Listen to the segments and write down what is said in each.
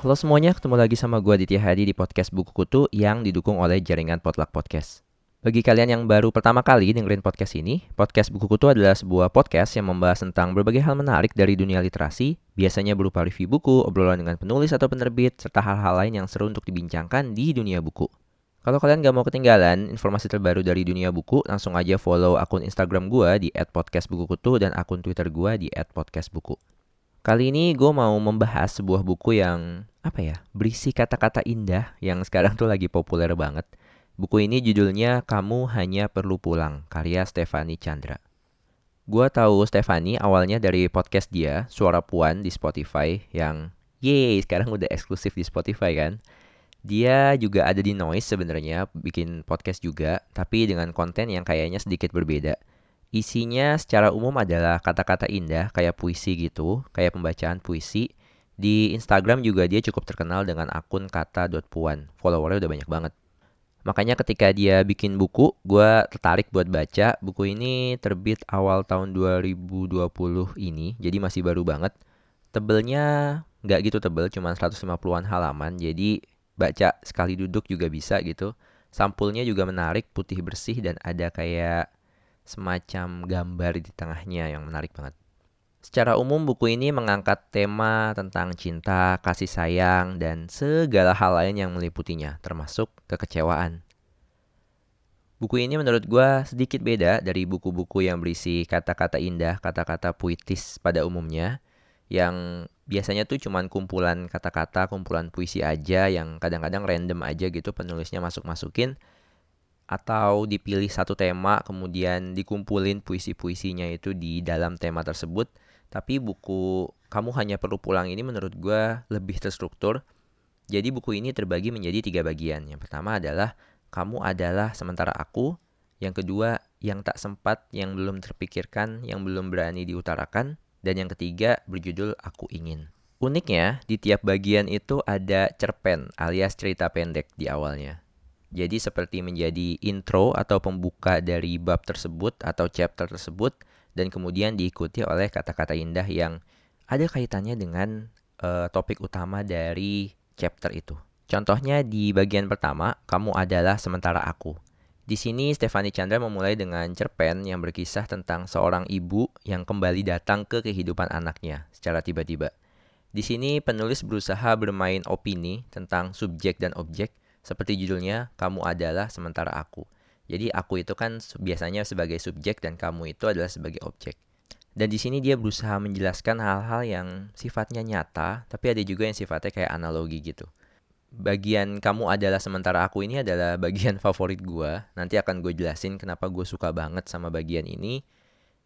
Halo semuanya, ketemu lagi sama gue Ditya Hadi di podcast Buku Kutu yang didukung oleh jaringan Potluck Podcast. Bagi kalian yang baru pertama kali dengerin podcast ini, podcast Buku Kutu adalah sebuah podcast yang membahas tentang berbagai hal menarik dari dunia literasi, biasanya berupa review buku, obrolan dengan penulis atau penerbit, serta hal-hal lain yang seru untuk dibincangkan di dunia buku. Kalau kalian gak mau ketinggalan informasi terbaru dari dunia buku, langsung aja follow akun Instagram gue di @podcastbukukutu dan akun Twitter gue di @podcastbuku. Kali ini gue mau membahas sebuah buku yang apa ya berisi kata-kata indah yang sekarang tuh lagi populer banget. Buku ini judulnya Kamu Hanya Perlu Pulang, karya Stefani Chandra. Gue tahu Stefani awalnya dari podcast dia, Suara Puan di Spotify, yang yeay sekarang udah eksklusif di Spotify kan. Dia juga ada di Noise sebenarnya, bikin podcast juga, tapi dengan konten yang kayaknya sedikit berbeda. Isinya secara umum adalah kata-kata indah kayak puisi gitu, kayak pembacaan puisi. Di Instagram juga dia cukup terkenal dengan akun kata.puan. Followernya udah banyak banget. Makanya ketika dia bikin buku, gue tertarik buat baca. Buku ini terbit awal tahun 2020 ini, jadi masih baru banget. Tebelnya nggak gitu tebel, cuma 150-an halaman. Jadi baca sekali duduk juga bisa gitu. Sampulnya juga menarik, putih bersih dan ada kayak semacam gambar di tengahnya yang menarik banget. Secara umum buku ini mengangkat tema tentang cinta, kasih sayang, dan segala hal lain yang meliputinya, termasuk kekecewaan. Buku ini menurut gue sedikit beda dari buku-buku yang berisi kata-kata indah, kata-kata puitis pada umumnya, yang biasanya tuh cuman kumpulan kata-kata, kumpulan puisi aja yang kadang-kadang random aja gitu penulisnya masuk-masukin. Atau dipilih satu tema kemudian dikumpulin puisi-puisinya itu di dalam tema tersebut. Tapi buku kamu hanya perlu pulang ini menurut gue lebih terstruktur. Jadi buku ini terbagi menjadi tiga bagian. Yang pertama adalah kamu adalah sementara aku. Yang kedua yang tak sempat yang belum terpikirkan yang belum berani diutarakan dan yang ketiga berjudul aku ingin uniknya di tiap bagian itu ada cerpen alias cerita pendek di awalnya jadi seperti menjadi intro atau pembuka dari bab tersebut atau chapter tersebut dan kemudian diikuti oleh kata-kata indah yang ada kaitannya dengan uh, topik utama dari chapter itu. Contohnya di bagian pertama, kamu adalah sementara aku. Di sini Stefani Chandra memulai dengan cerpen yang berkisah tentang seorang ibu yang kembali datang ke kehidupan anaknya secara tiba-tiba. Di sini penulis berusaha bermain opini tentang subjek dan objek seperti judulnya, kamu adalah sementara aku. Jadi aku itu kan biasanya sebagai subjek dan kamu itu adalah sebagai objek. Dan di sini dia berusaha menjelaskan hal-hal yang sifatnya nyata, tapi ada juga yang sifatnya kayak analogi gitu. Bagian kamu adalah sementara aku ini adalah bagian favorit gue. Nanti akan gue jelasin kenapa gue suka banget sama bagian ini.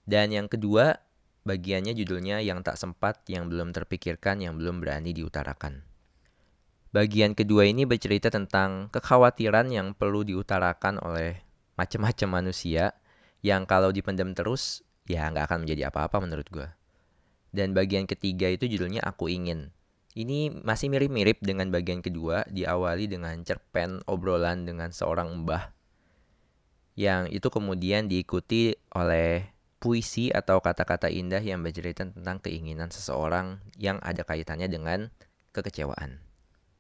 Dan yang kedua, bagiannya judulnya yang tak sempat, yang belum terpikirkan, yang belum berani diutarakan. Bagian kedua ini bercerita tentang kekhawatiran yang perlu diutarakan oleh macam-macam manusia yang kalau dipendam terus ya nggak akan menjadi apa-apa menurut gue. Dan bagian ketiga itu judulnya Aku Ingin. Ini masih mirip-mirip dengan bagian kedua, diawali dengan cerpen obrolan dengan seorang mbah. Yang itu kemudian diikuti oleh puisi atau kata-kata indah yang bercerita tentang keinginan seseorang yang ada kaitannya dengan kekecewaan.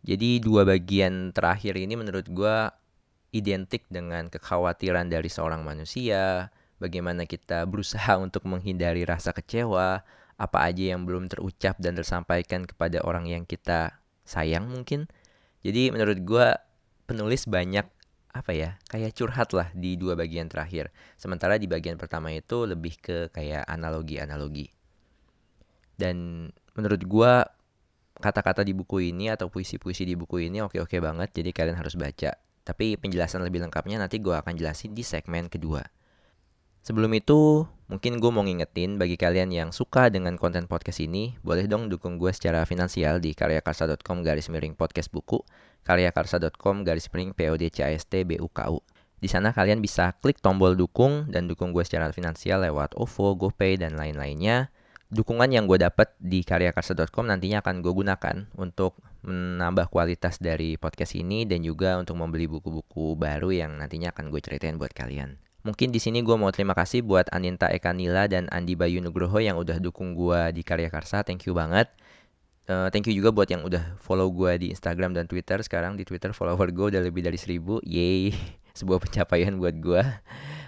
Jadi dua bagian terakhir ini menurut gue identik dengan kekhawatiran dari seorang manusia, bagaimana kita berusaha untuk menghindari rasa kecewa, apa aja yang belum terucap dan tersampaikan kepada orang yang kita sayang mungkin. Jadi menurut gue penulis banyak apa ya kayak curhat lah di dua bagian terakhir. Sementara di bagian pertama itu lebih ke kayak analogi-analogi. Dan menurut gue kata-kata di buku ini atau puisi-puisi di buku ini oke-oke banget, jadi kalian harus baca. Tapi penjelasan lebih lengkapnya nanti gue akan jelasin di segmen kedua. Sebelum itu, mungkin gue mau ngingetin bagi kalian yang suka dengan konten podcast ini, boleh dong dukung gue secara finansial di karyakarsa.com garis miring podcast buku, karyakarsa.com garis miring PODCAST BUKU. Di sana kalian bisa klik tombol dukung dan dukung gue secara finansial lewat OVO, GoPay, dan lain-lainnya. dukungan yang gue dapat di karyakarsa.com nantinya akan gue gunakan untuk menambah kualitas dari podcast ini dan juga untuk membeli buku-buku baru yang nantinya akan gue ceritain buat kalian. Mungkin di sini gue mau terima kasih buat Aninta Ekanila dan Andi Bayu Nugroho yang udah dukung gue di Karya Karsa. Thank you banget. Uh, thank you juga buat yang udah follow gue di Instagram dan Twitter. Sekarang di Twitter follower gue udah lebih dari seribu. Yeay, sebuah pencapaian buat gue.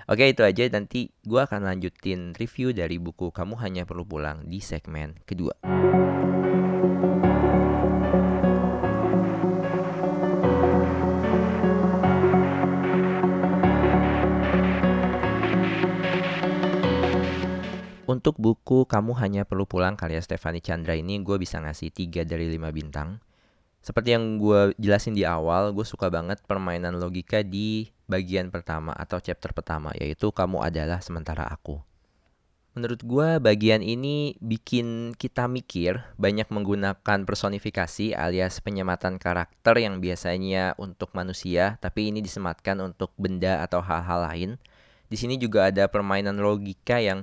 Oke itu aja nanti gue akan lanjutin review dari buku Kamu Hanya Perlu Pulang di segmen kedua. Untuk buku Kamu Hanya Perlu Pulang karya Stefani Chandra ini gue bisa ngasih 3 dari 5 bintang. Seperti yang gue jelasin di awal, gue suka banget permainan logika di bagian pertama atau chapter pertama, yaitu kamu adalah sementara aku. Menurut gue bagian ini bikin kita mikir banyak menggunakan personifikasi alias penyematan karakter yang biasanya untuk manusia, tapi ini disematkan untuk benda atau hal-hal lain. Di sini juga ada permainan logika yang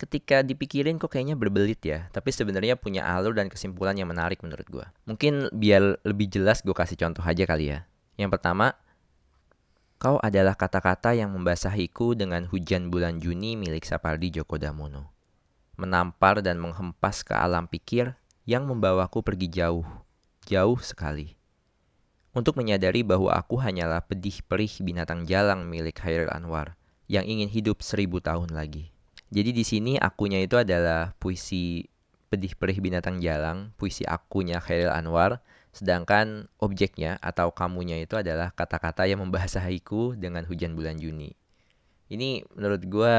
ketika dipikirin kok kayaknya berbelit ya, tapi sebenarnya punya alur dan kesimpulan yang menarik menurut gue. Mungkin biar lebih jelas gue kasih contoh aja kali ya. Yang pertama, kau adalah kata-kata yang membasahiku dengan hujan bulan Juni milik Sapardi Djoko Damono. Menampar dan menghempas ke alam pikir yang membawaku pergi jauh, jauh sekali. Untuk menyadari bahwa aku hanyalah pedih perih binatang jalang milik Khairil Anwar yang ingin hidup seribu tahun lagi. Jadi di sini akunya itu adalah puisi pedih perih binatang jalang, puisi akunya Khairil Anwar, sedangkan objeknya atau kamunya itu adalah kata-kata yang membahasahiku dengan hujan bulan Juni. Ini menurut gue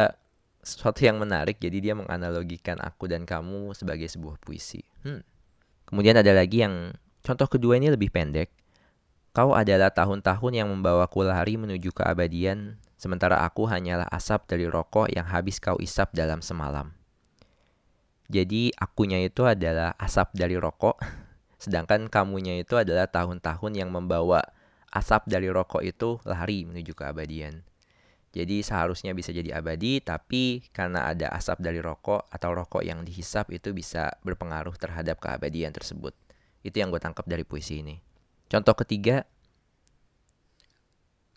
sesuatu yang menarik, jadi dia menganalogikan aku dan kamu sebagai sebuah puisi. Hmm. Kemudian ada lagi yang contoh kedua ini lebih pendek. Kau adalah tahun-tahun yang membawaku lari menuju keabadian sementara aku hanyalah asap dari rokok yang habis kau isap dalam semalam. Jadi akunya itu adalah asap dari rokok, sedangkan kamunya itu adalah tahun-tahun yang membawa asap dari rokok itu lari menuju keabadian. Jadi seharusnya bisa jadi abadi, tapi karena ada asap dari rokok atau rokok yang dihisap itu bisa berpengaruh terhadap keabadian tersebut. Itu yang gue tangkap dari puisi ini. Contoh ketiga,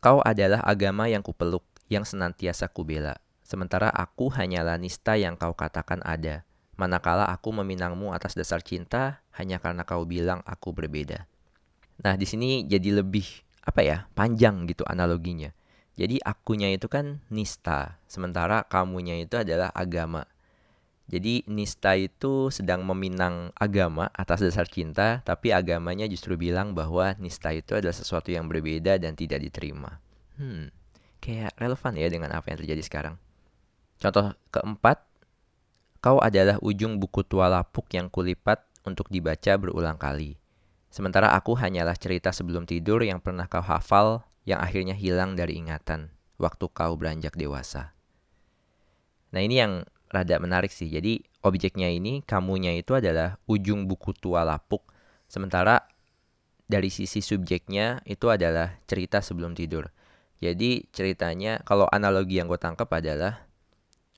Kau adalah agama yang kupeluk, yang senantiasa kubela. Sementara aku hanyalah nista yang kau katakan ada. Manakala aku meminangmu atas dasar cinta, hanya karena kau bilang aku berbeda. Nah, di sini jadi lebih apa ya, panjang gitu analoginya. Jadi akunya itu kan nista, sementara kamunya itu adalah agama. Jadi nista itu sedang meminang agama atas dasar cinta, tapi agamanya justru bilang bahwa nista itu adalah sesuatu yang berbeda dan tidak diterima. Hmm, kayak relevan ya dengan apa yang terjadi sekarang. Contoh keempat, kau adalah ujung buku tua lapuk yang kulipat untuk dibaca berulang kali. Sementara aku hanyalah cerita sebelum tidur yang pernah kau hafal yang akhirnya hilang dari ingatan waktu kau beranjak dewasa. Nah ini yang rada menarik sih. Jadi objeknya ini, kamunya itu adalah ujung buku tua lapuk. Sementara dari sisi subjeknya itu adalah cerita sebelum tidur. Jadi ceritanya kalau analogi yang gue tangkap adalah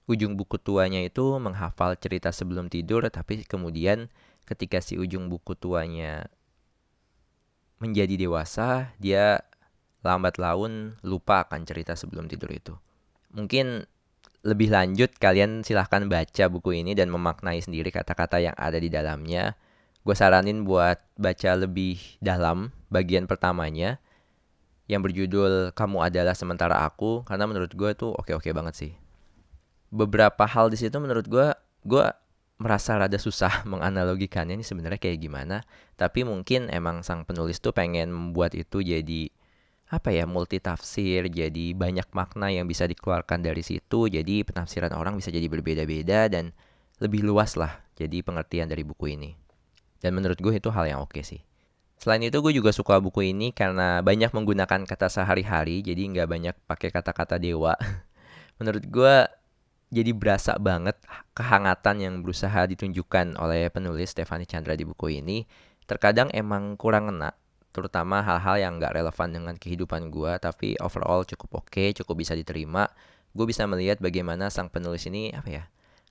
ujung buku tuanya itu menghafal cerita sebelum tidur tapi kemudian ketika si ujung buku tuanya menjadi dewasa dia lambat laun lupa akan cerita sebelum tidur itu. Mungkin lebih lanjut kalian silahkan baca buku ini dan memaknai sendiri kata-kata yang ada di dalamnya. Gue saranin buat baca lebih dalam bagian pertamanya yang berjudul Kamu Adalah Sementara Aku karena menurut gue tuh oke-oke banget sih. Beberapa hal di situ menurut gue gue merasa rada susah menganalogikannya ini sebenarnya kayak gimana, tapi mungkin emang sang penulis tuh pengen membuat itu jadi apa ya multi tafsir jadi banyak makna yang bisa dikeluarkan dari situ jadi penafsiran orang bisa jadi berbeda-beda dan lebih luas lah jadi pengertian dari buku ini dan menurut gue itu hal yang oke sih Selain itu gue juga suka buku ini karena banyak menggunakan kata sehari-hari, jadi nggak banyak pakai kata-kata dewa. Menurut gue jadi berasa banget kehangatan yang berusaha ditunjukkan oleh penulis Stefani Chandra di buku ini. Terkadang emang kurang ngena, terutama hal-hal yang nggak relevan dengan kehidupan gue, tapi overall cukup oke, okay, cukup bisa diterima. Gue bisa melihat bagaimana sang penulis ini apa ya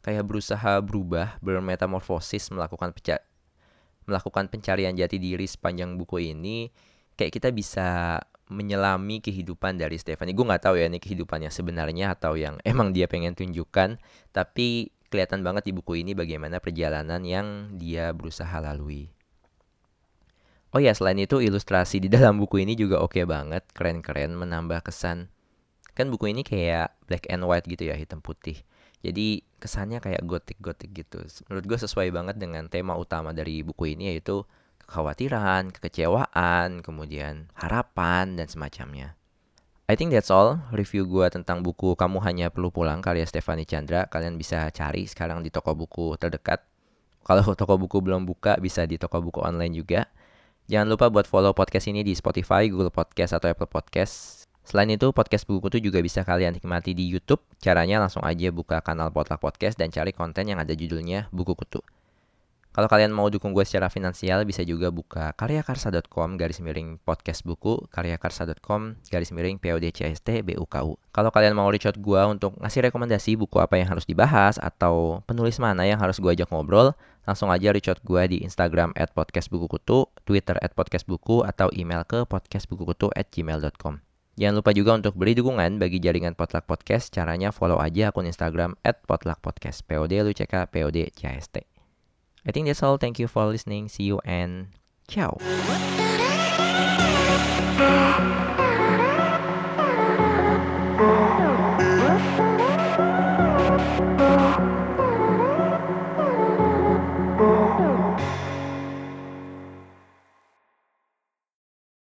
kayak berusaha berubah, bermetamorfosis, melakukan peca melakukan pencarian jati diri sepanjang buku ini, kayak kita bisa menyelami kehidupan dari Stephanie. Gue nggak tahu ya ini kehidupannya sebenarnya atau yang emang dia pengen tunjukkan, tapi kelihatan banget di buku ini bagaimana perjalanan yang dia berusaha lalui. Oh ya, selain itu ilustrasi di dalam buku ini juga oke okay banget, keren-keren, menambah kesan. Kan buku ini kayak black and white gitu ya, hitam putih. Jadi kesannya kayak gotik-gotik gitu. Menurut gue sesuai banget dengan tema utama dari buku ini yaitu kekhawatiran, kekecewaan, kemudian harapan dan semacamnya. I think that's all review gue tentang buku Kamu Hanya Perlu Pulang karya Stefani Chandra. Kalian bisa cari sekarang di toko buku terdekat. Kalau toko buku belum buka, bisa di toko buku online juga. Jangan lupa buat follow podcast ini di Spotify, Google Podcast, atau Apple Podcast. Selain itu, podcast buku kutu juga bisa kalian nikmati di YouTube. Caranya langsung aja buka kanal Potluck Podcast dan cari konten yang ada judulnya Buku Kutu. Kalau kalian mau dukung gue secara finansial, bisa juga buka karyakarsa.com garis miring podcast buku, karyakarsa.com garis miring PODCST BUKU. Kalau kalian mau reach out gue untuk ngasih rekomendasi buku apa yang harus dibahas, atau penulis mana yang harus gue ajak ngobrol, langsung aja reach out gue di Instagram at podcastbukukutu, Twitter at podcastbuku, atau email ke podcastbukukutu at gmail.com. Jangan lupa juga untuk beri dukungan bagi jaringan Potluck Podcast. Caranya follow aja akun Instagram at Potluck Podcast. POD LUCK POD CST. I think that's all. Thank you for listening. See you and ciao.